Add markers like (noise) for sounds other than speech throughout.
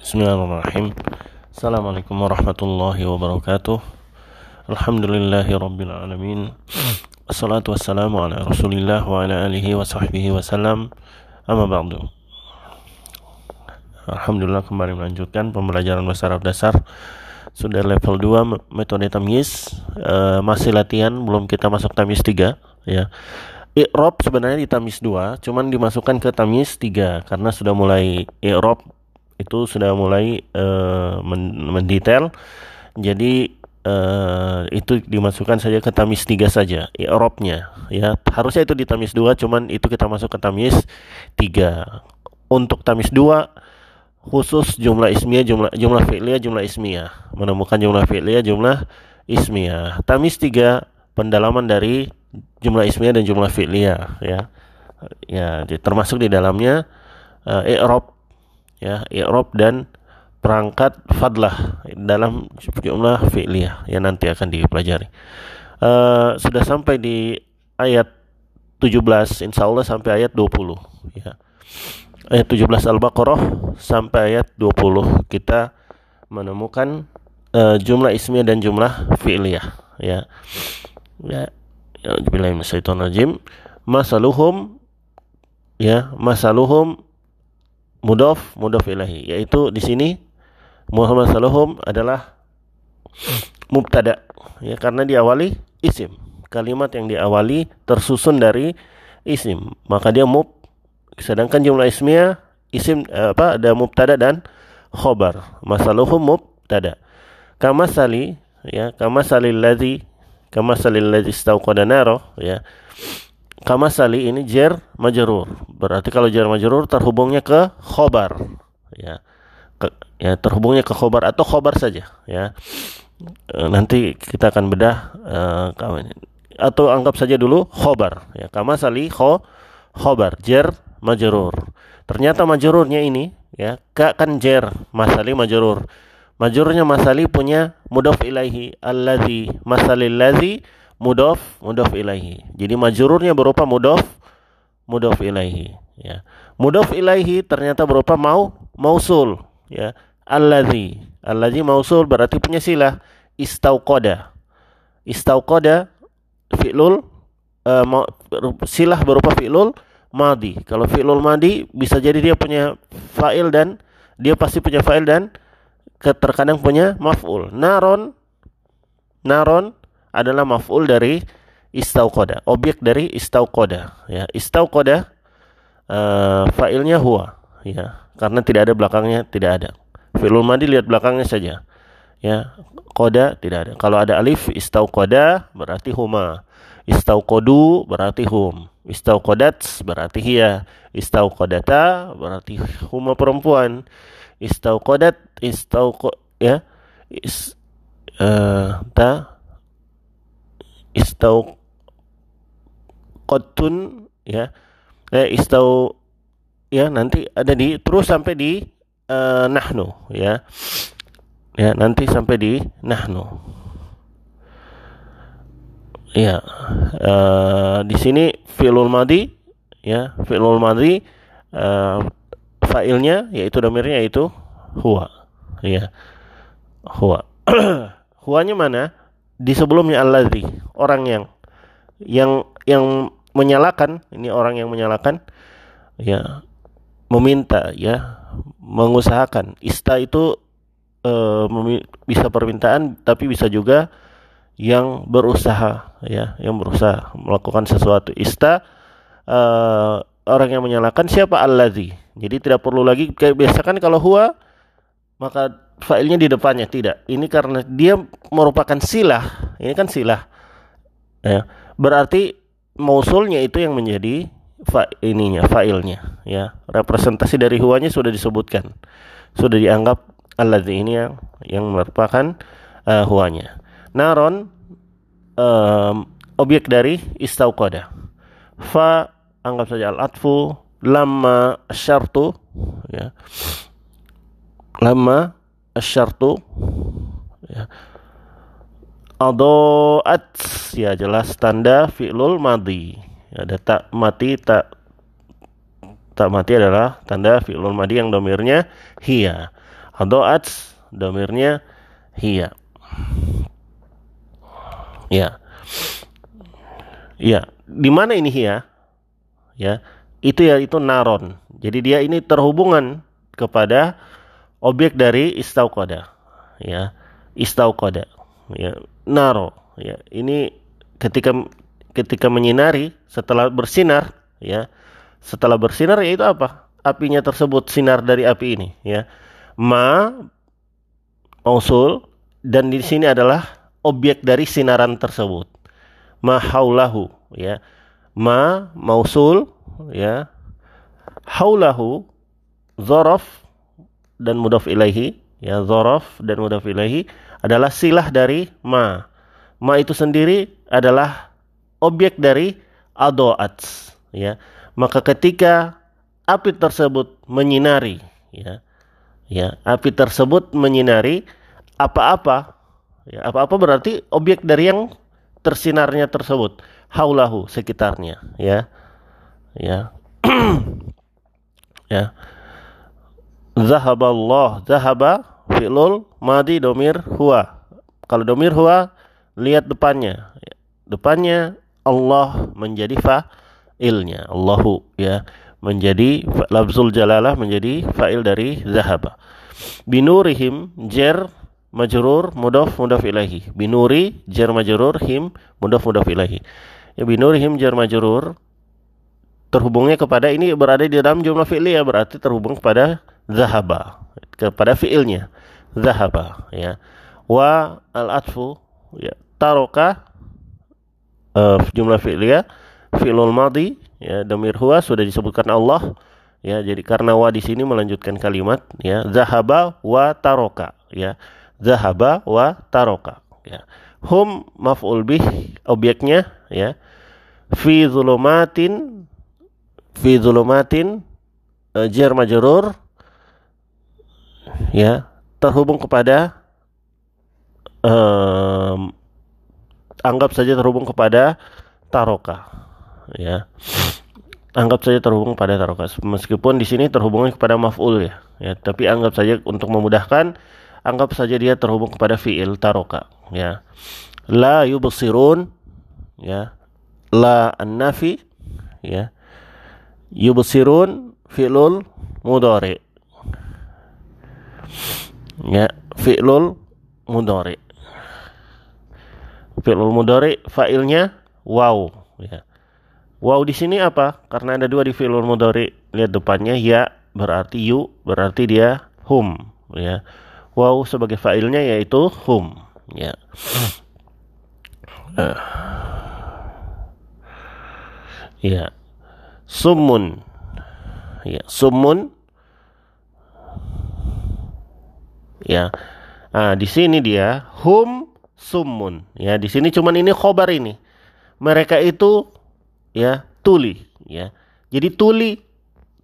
Bismillahirrahmanirrahim. Assalamualaikum warahmatullahi wabarakatuh. Alhamdulillahi rabbil alamin. Assalatu wassalamu ala rasulillah wa ala alihi wa sahbihi wasallam Amma ba'du. Alhamdulillah kembali melanjutkan pembelajaran bahasa Arab dasar. Sudah level 2 metode tamyiz e, Masih latihan belum kita masuk tamyiz 3 ya I'rob sebenarnya di tamis 2 cuman dimasukkan ke tamis 3 karena sudah mulai i'rob itu sudah mulai uh, mendetail. Jadi uh, itu dimasukkan saja ke tamis 3 saja i'robnya ya harusnya itu di tamis 2 cuman itu kita masuk ke tamis 3 untuk tamis 2 khusus jumlah ismiyah jumlah jumlah fi'liyah jumlah ismiyah menemukan jumlah fi'liyah jumlah ismiyah tamis 3 pendalaman dari jumlah ismiyah dan jumlah fi'liyah ya. Ya, termasuk di dalamnya uh, i'rab ya, i'rab dan perangkat fadlah dalam jumlah fi'liyah yang nanti akan dipelajari. Uh, sudah sampai di ayat 17 insya Allah sampai ayat 20 ya. Ayat 17 Al-Baqarah sampai ayat 20 kita menemukan uh, jumlah ismiyah dan jumlah fi'liyah ya. Ya, rajim masaluhum ya masaluhum mudof mudof ilahi. Yaitu di sini Muhammad masaluhum adalah mubtada ya karena diawali isim. Kalimat yang diawali tersusun dari isim. Maka dia mub sedangkan jumlah ismiyah isim apa ada mubtada dan khobar. Masaluhum mubtada. Kama sali ya kama kama salil ladzi istauqada naro ya. Kama sali ini jer majrur. Berarti kalau jer majrur terhubungnya ke khobar ya. Ke, ya terhubungnya ke khobar atau khobar saja ya. E, nanti kita akan bedah uh, atau anggap saja dulu khobar ya. Kama sali kho khobar jer majrur. Ternyata majrurnya ini ya ka kan jer masali majrur Majurnya masali punya mudaf ilaihi alladzi masalil ladzi mudaf mudaf ilaihi. Jadi majururnya berupa mudaf mudaf ilaihi ya. Mudaf ilaihi ternyata berupa mau mausul ya. Alladzi alladzi mausul berarti punya silah istauqada. Istauqada fi'lul uh, silah berupa fi'lul madi. Kalau fi'lul madi bisa jadi dia punya fa'il dan dia pasti punya fa'il dan terkadang punya maf'ul. Naron naron adalah maf'ul dari istauqada, objek dari istauqada ya. Istauqada uh, fa'ilnya huwa ya, karena tidak ada belakangnya, tidak ada. Fi'lul madi lihat belakangnya saja. Ya, koda tidak ada. Kalau ada alif istauqada berarti huma. Istauqadu berarti hum. Istauqadats berarti hiya. Istauqadata berarti huma perempuan istauqadat istauq ya. Is uh, ta. Istauqatun ya. Eh, istau ya nanti ada di terus sampai di uh, nahnu ya. Ya nanti sampai di nahnu. Ya uh, di sini fi'lul madi ya. Fi'lul madi uh, fa'ilnya yaitu domirnya yaitu huwa ya huwa. (clears throat) Huwanya mana? Di sebelumnya alladzi orang yang yang yang menyalakan ini orang yang menyalakan ya meminta ya mengusahakan. Ista itu e, bisa permintaan tapi bisa juga yang berusaha ya yang berusaha melakukan sesuatu. Ista e, orang yang menyalakan siapa alladzi? Jadi tidak perlu lagi kayak biasa kan kalau huwa maka failnya di depannya tidak. Ini karena dia merupakan silah. Ini kan silah. Ya. Berarti mausulnya itu yang menjadi fa ininya failnya ya. Representasi dari huwanya sudah disebutkan. Sudah dianggap alladzi ini yang yang merupakan uh, huwanya. Naron um, objek dari istauqada. Fa anggap saja al-atfu lama syartu ya lama syartu ya adoat ya jelas tanda fi'lul madi ada tak mati tak tak mati adalah tanda fi'lul madi yang domirnya hiya. Adoat domirnya hiya. Ya. Ya, di mana ini hiya? Ya, itu ya itu naron. Jadi dia ini terhubungan kepada objek dari istauqada. Ya, istauqada. Ya, naro. Ya, ini ketika ketika menyinari setelah bersinar ya setelah bersinar yaitu apa? Apinya tersebut sinar dari api ini ya. Ma mausul dan di sini adalah objek dari sinaran tersebut. Ma haulahu ya. Ma mausul ya. Haulahu zorof dan mudaf ilaihi ya zorof dan mudaf ilaihi adalah silah dari ma. Ma itu sendiri adalah objek dari adoat ya. Maka ketika api tersebut menyinari ya ya api tersebut menyinari apa-apa ya apa-apa berarti objek dari yang tersinarnya tersebut haulahu sekitarnya ya ya. (clears throat) Ya zahaballah zahaba fi'lul madi domir huwa. Kalau domir huwa lihat depannya. Depannya Allah menjadi fa fa'ilnya. Allahu ya. Menjadi lafzul jalalah menjadi fa'il dari zahaba. Binurihim jer majrur mudaf mudaf ilahi binuri jer majrur him mudaf mudaf ilahi ya binurihim jer majrur terhubungnya kepada ini berada di dalam jumlah fi'li ya berarti terhubung kepada zahaba. Kepada fi'ilnya. Zahaba ya. Wa al atfu ya. Taroka uh, jumlah fi'liyah fi'lul madi ya. Damir huwa sudah disebutkan Allah ya. Jadi karena wa di sini melanjutkan kalimat ya. Zahaba wa taroka ya. Zahaba wa taroka ya. Hum maf'ul bih objeknya ya. Fi zulumatin fi zulumatin uh, jar majrur ya terhubung kepada um, anggap saja terhubung kepada taroka. Ya anggap saja terhubung pada taroka. Meskipun di sini terhubungnya kepada maf'ul ya ya tapi anggap saja untuk memudahkan anggap saja dia terhubung kepada fi'il taroka. Ya la yubsirun ya la an-nafi ya yubsirun fi'lul mudhari ya fi'lul mudhari fi'lul mudhari fa'ilnya wow ya Wow di sini apa? Karena ada dua di fi'il mudhari. Lihat depannya ya berarti you berarti dia hum ya. Wow sebagai fa'ilnya yaitu hum ya. Uh. Ya. Sumun. Ya, sumun. Ya. Nah, di sini dia hum sumun. Ya, di sini cuman ini khobar ini. Mereka itu ya tuli ya. Jadi tuli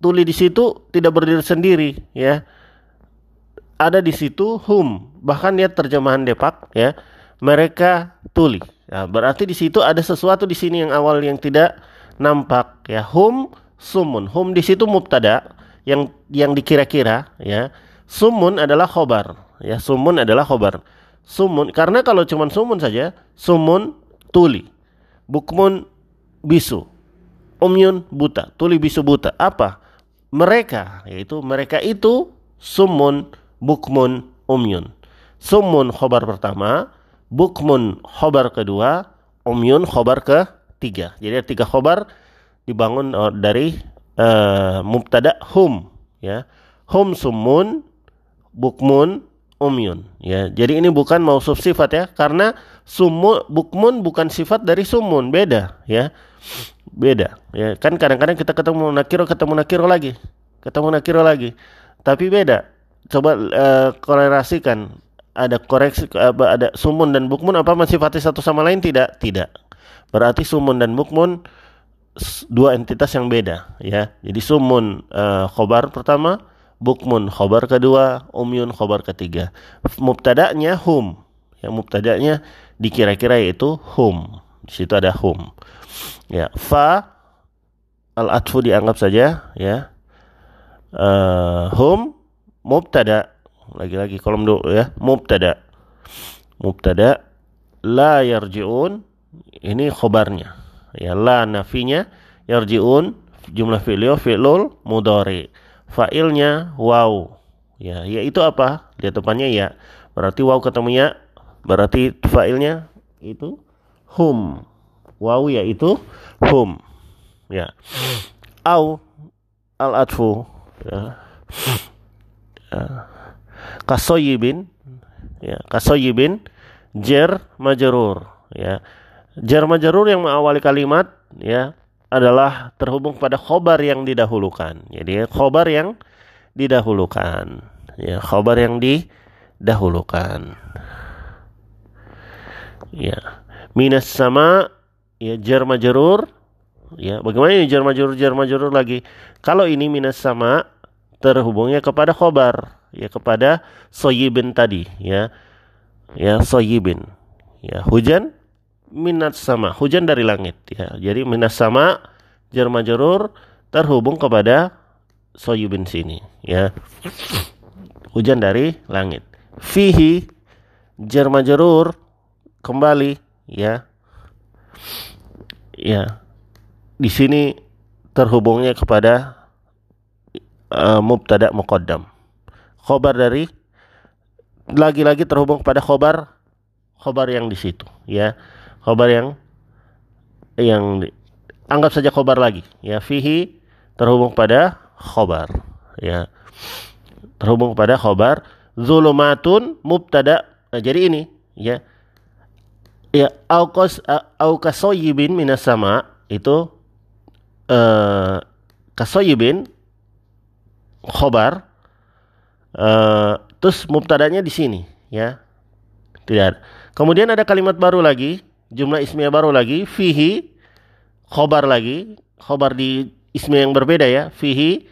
tuli di situ tidak berdiri sendiri ya. Ada di situ hum bahkan dia terjemahan depak ya. Mereka tuli. Ya, berarti di situ ada sesuatu di sini yang awal yang tidak nampak ya. Hum sumun hum di situ mubtada yang yang dikira-kira ya sumun adalah khobar ya sumun adalah khobar sumun karena kalau cuma sumun saja sumun tuli bukmun bisu. Umyun buta, tuli bisu buta. Apa? Mereka, yaitu mereka itu sumun, bukmun, umyun. Sumun khobar pertama, bukmun khobar kedua, umyun khobar ketiga. Jadi ada tiga khobar dibangun uh, dari uh, mubtada hum ya. Hum sumun, bukmun, umyun ya. Jadi ini bukan mausuf sifat ya karena sumun bukmun bukan sifat dari sumun, beda ya. Beda ya. Kan kadang-kadang kita ketemu nakiro ketemu nakiro lagi. Ketemu nakiro lagi. Tapi beda. Coba uh, korelasikan ada koreksi ada sumun dan bukmun apa mensifatnya satu sama lain tidak? Tidak. Berarti sumun dan bukmun dua entitas yang beda ya. Jadi sumun uh, khobar pertama, bukmun khobar kedua, umyun khobar ketiga. Mubtada'nya hum. Yang mubtada'nya dikira-kira yaitu hum. Di situ ada hum. Ya, fa al-atfu dianggap saja ya. Uh, hum mubtada. Lagi-lagi kolom dulu ya. Mubtada. Mubtada. La yarji'un. Ini khobarnya. Ya la nafinya yarji'un. Jumlah fi'lio fi'lul mudhari fa'ilnya waw. Ya ya itu apa? Lihat depannya ya. Berarti waw ketemu ya berarti fa'ilnya itu hum. Waw yaitu hum. Ya. Au al atfu ya, ya. kasoyibin. Ya kasoyibin jer majrur. Ya. Jer majrur yang mengawali kalimat ya adalah terhubung pada khobar yang didahulukan. Jadi khobar yang didahulukan. Ya khobar yang didahulukan. Ya. Minas sama ya jer majrur. Ya bagaimana ini jar majrur jar majrur lagi? Kalau ini minas sama terhubungnya kepada khobar ya kepada soyibin tadi ya. Ya soyibin. Ya hujan minat sama hujan dari langit ya. Jadi minas sama jar majrur terhubung kepada soyibin sini ya. Hujan dari langit. Fihi jar majrur kembali ya. Ya. Di sini terhubungnya kepada uh, mubtada muqaddam. Khobar dari lagi-lagi terhubung pada khobar khobar yang di situ ya. Khobar yang yang anggap saja khobar lagi ya fihi terhubung pada khobar ya. Terhubung pada khobar zulumatun mubtada. Nah, jadi ini ya ya aukas aukasoyibin minas sama itu uh, kasoyibin khobar uh, terus mubtadanya di sini ya tidak ada. kemudian ada kalimat baru lagi jumlah ismiyah baru lagi fihi khobar lagi khobar di ismiyah yang berbeda ya fihi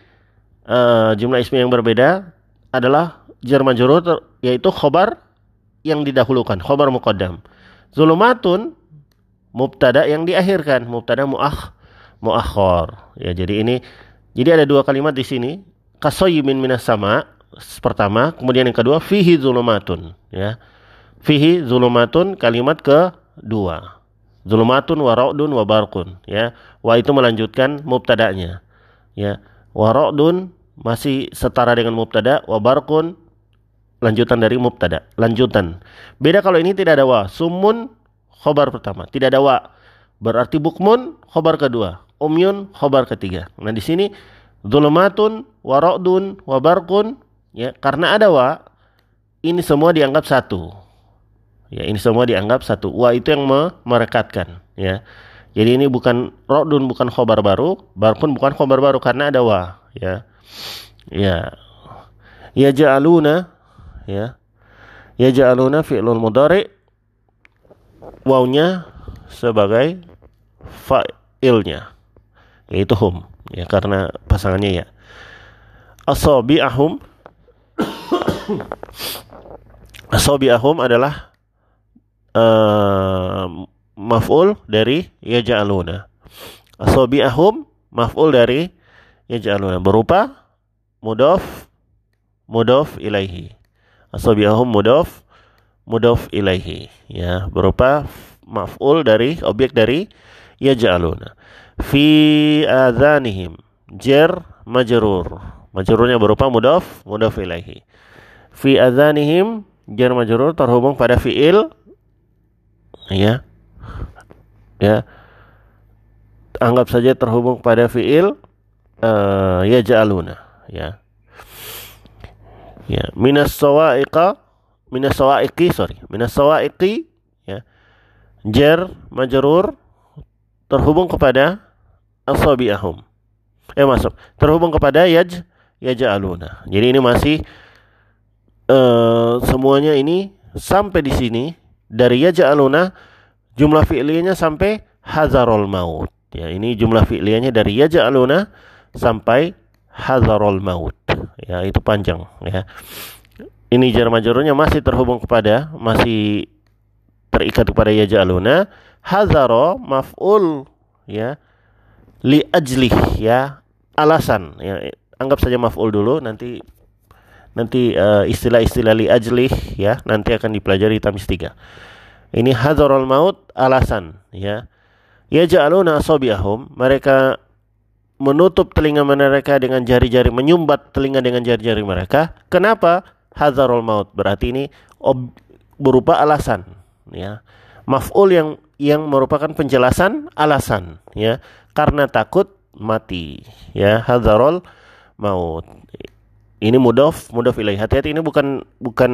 uh, jumlah ismiyah yang berbeda adalah jar majrur yaitu khobar yang didahulukan khobar muqaddam zulumatun mubtada yang diakhirkan mubtada muakh muakhor. Ya, jadi ini jadi ada dua kalimat di sini. Kasoyimin minas sama pertama, kemudian yang kedua fihi zulumatun, ya. Fihi zulumatun kalimat kedua. Zulumatun wa ra'dun wa barqun, ya. Wa itu melanjutkan mubtadanya. Ya. Wa ra'dun masih setara dengan mubtada, wa barqun lanjutan dari mubtada, lanjutan. Beda kalau ini tidak ada wa. Sumun khobar pertama, tidak ada wa. Berarti bukmun khobar kedua umyun khobar ketiga. Nah di sini zulumatun warodun wabarkun ya karena ada wa ini semua dianggap satu. Ya ini semua dianggap satu. Wa itu yang merekatkan ya. Jadi ini bukan rodun bukan khobar baru, barkun bukan khobar baru karena ada wa ya. Ya. Ya ja'aluna ya. Ya ja'aluna fi'lul mudhari wawnya sebagai fa'ilnya yaitu hum ya karena pasangannya ya asabi'ahum (coughs) asabi'ahum adalah uh, maf'ul dari yaj'aluna. Asabi'ahum maf'ul dari yaj'aluna. Berupa mudaf mudaf ilaihi. Asabi'ahum mudaf mudaf ilaihi. Ya berupa maf'ul dari objek dari yaj'aluna. Fi adhanihim jar majrur. Majrurnya berupa mudaf mudaf ilaihi. Fi adhanihim jar majrur terhubung pada fiil ya ya. Anggap saja terhubung pada fiil uh, ya ja'aluna ya. Ya. Minas sawa'iqa minas sawa'iqi sorry. Minas sawa'iqi ya. Jar majrur terhubung kepada asabi'ahum. Eh masuk. Terhubung kepada yaj yaj'aluna. Jadi ini masih uh, semuanya ini sampai di sini dari yaj'aluna jumlah fi'liyahnya sampai hazarul maut. Ya, ini jumlah fi'liyahnya dari yaj'aluna sampai hazarul maut. Ya, itu panjang ya. Ini jar majrurnya masih terhubung kepada masih terikat kepada yaj'aluna hazaro maf'ul ya li ajlih ya alasan ya anggap saja maf'ul dulu nanti nanti uh, istilah-istilah li ajlih ya nanti akan dipelajari tamis tiga. Ini hadarul maut alasan ya. Ya ja'aluna asabiahum mereka menutup telinga mereka dengan jari-jari menyumbat telinga dengan jari-jari mereka. Kenapa hadarul maut? Berarti ini ob, berupa alasan ya. Maf'ul yang yang merupakan penjelasan alasan ya. Karena takut mati ya hadarul maut ini mudof mudof ilaih. Hati-hati ini bukan bukan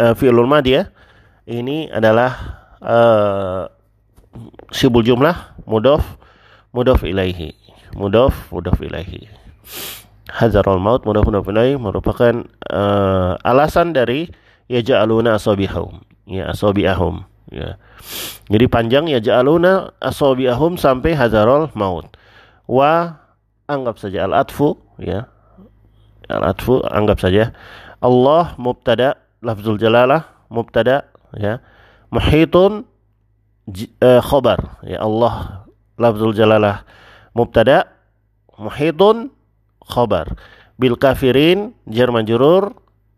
uh, fi'lul madi ya ini adalah uh, sibul jumlah mudof mudof ilaihi. Mudof mudof ilaihi. Hazarul maut mudof mudof ilaihi merupakan uh, alasan dari yaj'aluna asobihum ya asobiahum ya. Jadi panjang yaj'aluna asobiahum sampai hazarul maut. Wa anggap saja al atfu ya al-atfu anggap saja. Allah mubtada lafzul jalalah mubtada ya. Muhitun uh, khobar ya. Allah lafzul jalalah mubtada muhitun khobar bil kafirin jar majrur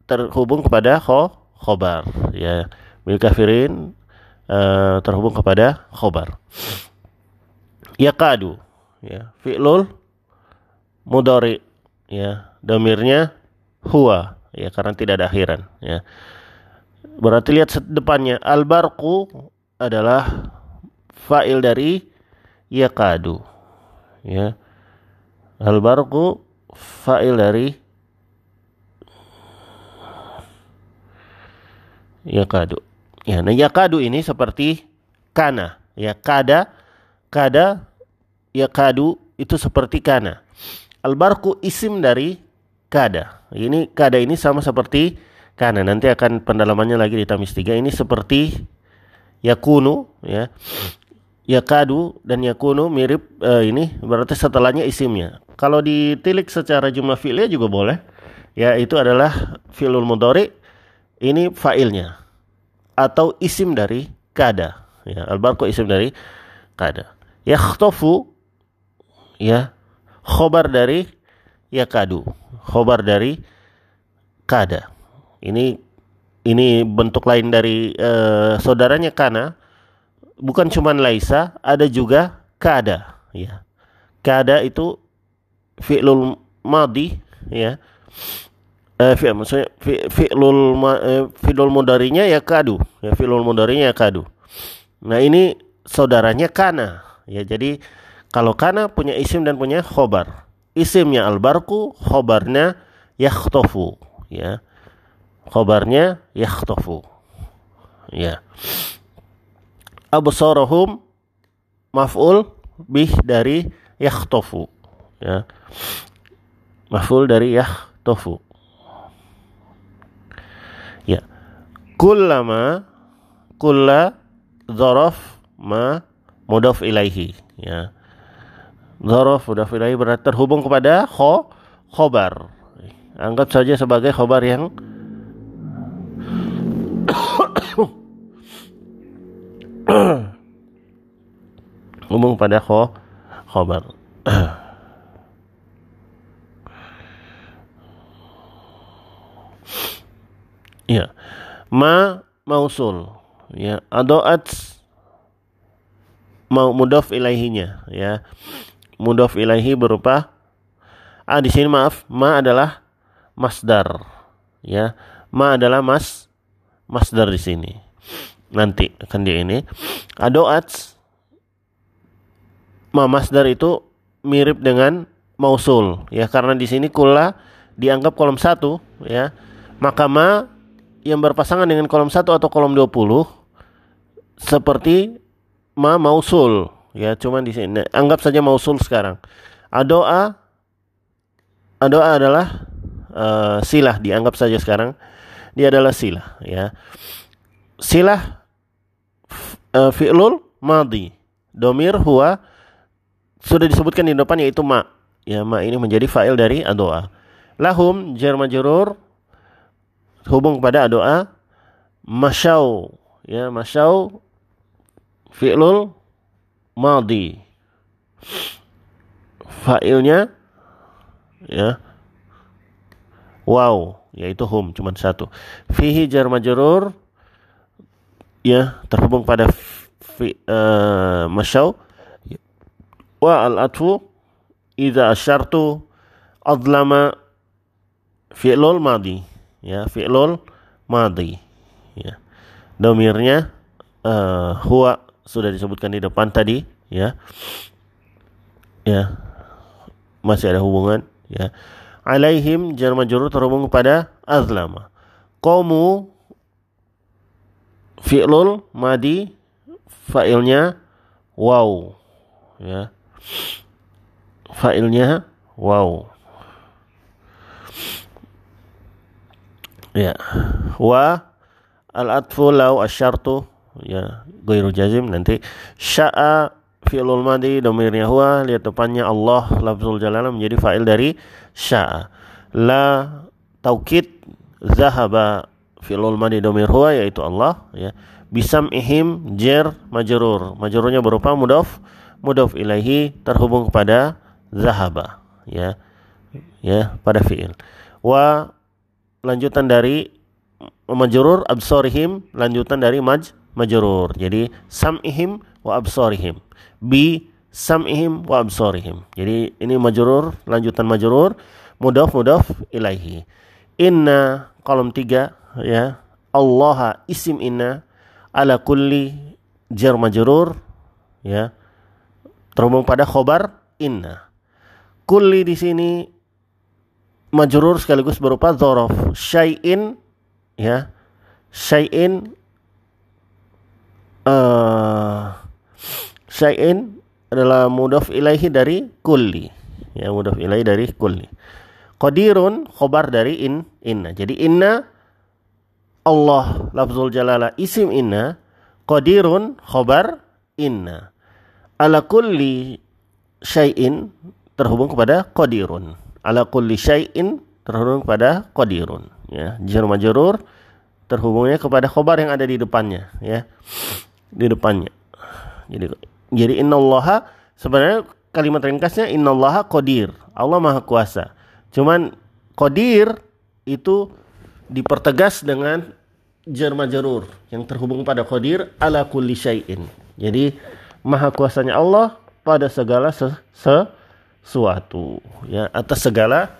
terhubung kepada kho khobar ya. Bil kafirin uh, terhubung kepada khobar kadu ya. Fi'lul mudari ya domirnya huwa ya karena tidak ada akhiran ya. Berarti lihat depannya. Albarku adalah fa'il dari yakadu ya. Albarku fa'il dari yakadu ya nah yakadu ini seperti kana ya kada kada yakadu itu seperti kana. Albarku isim dari kada. Ini kada ini sama seperti kana. Nanti akan pendalamannya lagi di tamis tiga. Ini seperti yakunu ya. Yakadu dan yakunu mirip uh, ini berarti setelahnya isimnya. Kalau ditilik secara jumlah fi'lnya juga boleh. Ya, itu adalah fi'lul mudhari. Ini fa'ilnya atau isim dari kada. Ya, albarku isim dari kada. Yakhtofu ya khobar dari yakadu khobar dari kada. Ini ini bentuk lain dari uh, saudaranya kana. Bukan cuma laisa ada juga kada ya. Kada itu fi'lul madi ya. Eh, fi, maksudnya fi, fi'lul eh, fi'lul mudarinya ya kadu. Ya fi'lul mudarinya ya kadu. Nah ini saudaranya kana. Ya jadi kalau kana punya isim dan punya khobar isimnya albarku khobarnya yakhtofu ya. Khobarnya yakhtofu ya. Absarahum maf'ul bih dari yakhtofu ya. Maf'ul dari yakhtofu. Ya. Kullama kulla dzaraf ma mudaf ilaihi ya Zorof udah filahi berarti terhubung kepada kho khobar. Anggap saja sebagai khobar yang (coughs) hubung pada kho khobar. (coughs) ya. Ma mausul. Ya, adoat mau mudaf ilaihinya ya mudhof ilaihi berupa ah di sini maaf ma adalah masdar. Ya ma adalah mas masdar di sini. Nanti akan dia ini adoat ma masdar itu mirip dengan mausul. Ya karena di sini kula dianggap kolom satu ya. Maka ma yang berpasangan dengan kolom satu atau kolom 20 seperti ma mausul ya cuman di sini. Anggap saja mausul sekarang. Adoa adoa adalah uh, silah. Dianggap saja sekarang dia adalah silah ya. Silah uh, fi'lul madi domir huwa sudah disebutkan di depan yaitu ma. Ya ma ini menjadi fa'il dari adoa. Lahum jar majrur hubung kepada adoa. Masyau ya masyau fi'lul madi. Fa'ilnya ya. Wow yaitu hum cuma satu. Fihi jar majrur ya terhubung pada fi, uh, masyau. Wa al atfu idza asyartu adlama fi'lul madi ya fi'lul madi ya. Domirnya uh, huwa sudah disebutkan di depan tadi ya. Ya. Masih ada hubungan ya. Alaihim jar majrur terhubung pada azlama. Qamu fi'lul madi fa'ilnya wow ya. Fa'ilnya wow ya. Wa al atfu law asyartu ya ghairu jazim nanti. Sya'a fi'lul madi domirnya huwa lihat depannya Allah lafzul jalalah menjadi fa'il dari sya'a. La taukid zahaba fi'lul madi domir huwa yaitu Allah ya. Bisam ihim jer majrur. Majrurnya berupa mudaf mudaf ilaihi terhubung kepada zahaba ya. Ya pada fi'il. Wa lanjutan dari majrur absorihim lanjutan dari maj majrur. Jadi sam'ihim wa absorihim bi sam'ihim wa absorihim jadi ini majrur lanjutan majrur mudaf mudaf ilaihi. Inna kolom tiga ya Allah isim inna ala kulli jar majrur ya. Terhubung pada khobar inna. Kulli di sini majrur sekaligus berupa dzaraf syai'in ya. Syai'in uh, syai'in adalah mudaf ilaihi dari kulli. Ya mudaf ilaihi dari kulli. Qadirun khobar dari in inna. Jadi inna Allah lafzul jalala isim inna. Qadirun khobar inna. Ala kulli syai'in terhubung kepada qadirun. Ala kulli syai'in terhubung kepada qadirun. Ya jar majrur terhubungnya kepada khobar yang ada di depannya. Ya di depannya jadi jadi innallaha sebenarnya kalimat ringkasnya innallaha qadir Allah maha kuasa cuman qadir itu dipertegas dengan jar majrur yang terhubung pada qadir ala kulli syai'in. Jadi maha kuasanya Allah pada segala ses sesuatu ya atas segala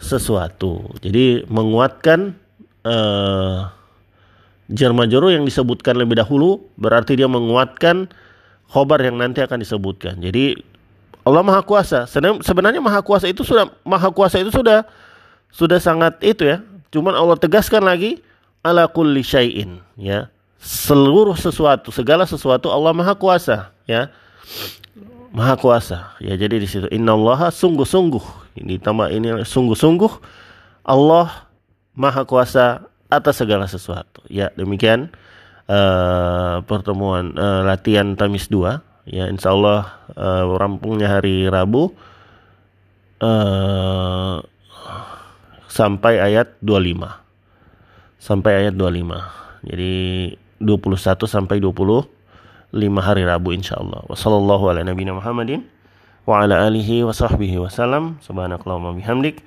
sesuatu. Jadi menguatkan uh, jar majrur yang disebutkan lebih dahulu berarti dia menguatkan khobar yang nanti akan disebutkan. Jadi Allah Maha Kuasa. Sebenarnya Maha Kuasa itu sudah Maha Kuasa itu sudah sudah sangat itu ya Cuman Allah tegaskan lagi ala kulli syai'in ya. Seluruh sesuatu, segala sesuatu Allah Maha Kuasa ya. Maha Kuasa. Ya jadi di situ innallaha sungguh-sungguh. Ini tambah ini sungguh-sungguh Allah Maha Kuasa atas segala sesuatu. Ya, demikian uh, pertemuan uh, latihan Tamis 2 ya insyaallah uh, rampungnya hari Rabu uh, sampai ayat 25. Sampai ayat 25. Jadi 21 sampai 25 hari Rabu insyaallah. Wassallallahu ala nabiyina Muhammadin wa ala alihi wa sahbihi wasallam. Subhanakallahumma bihamdik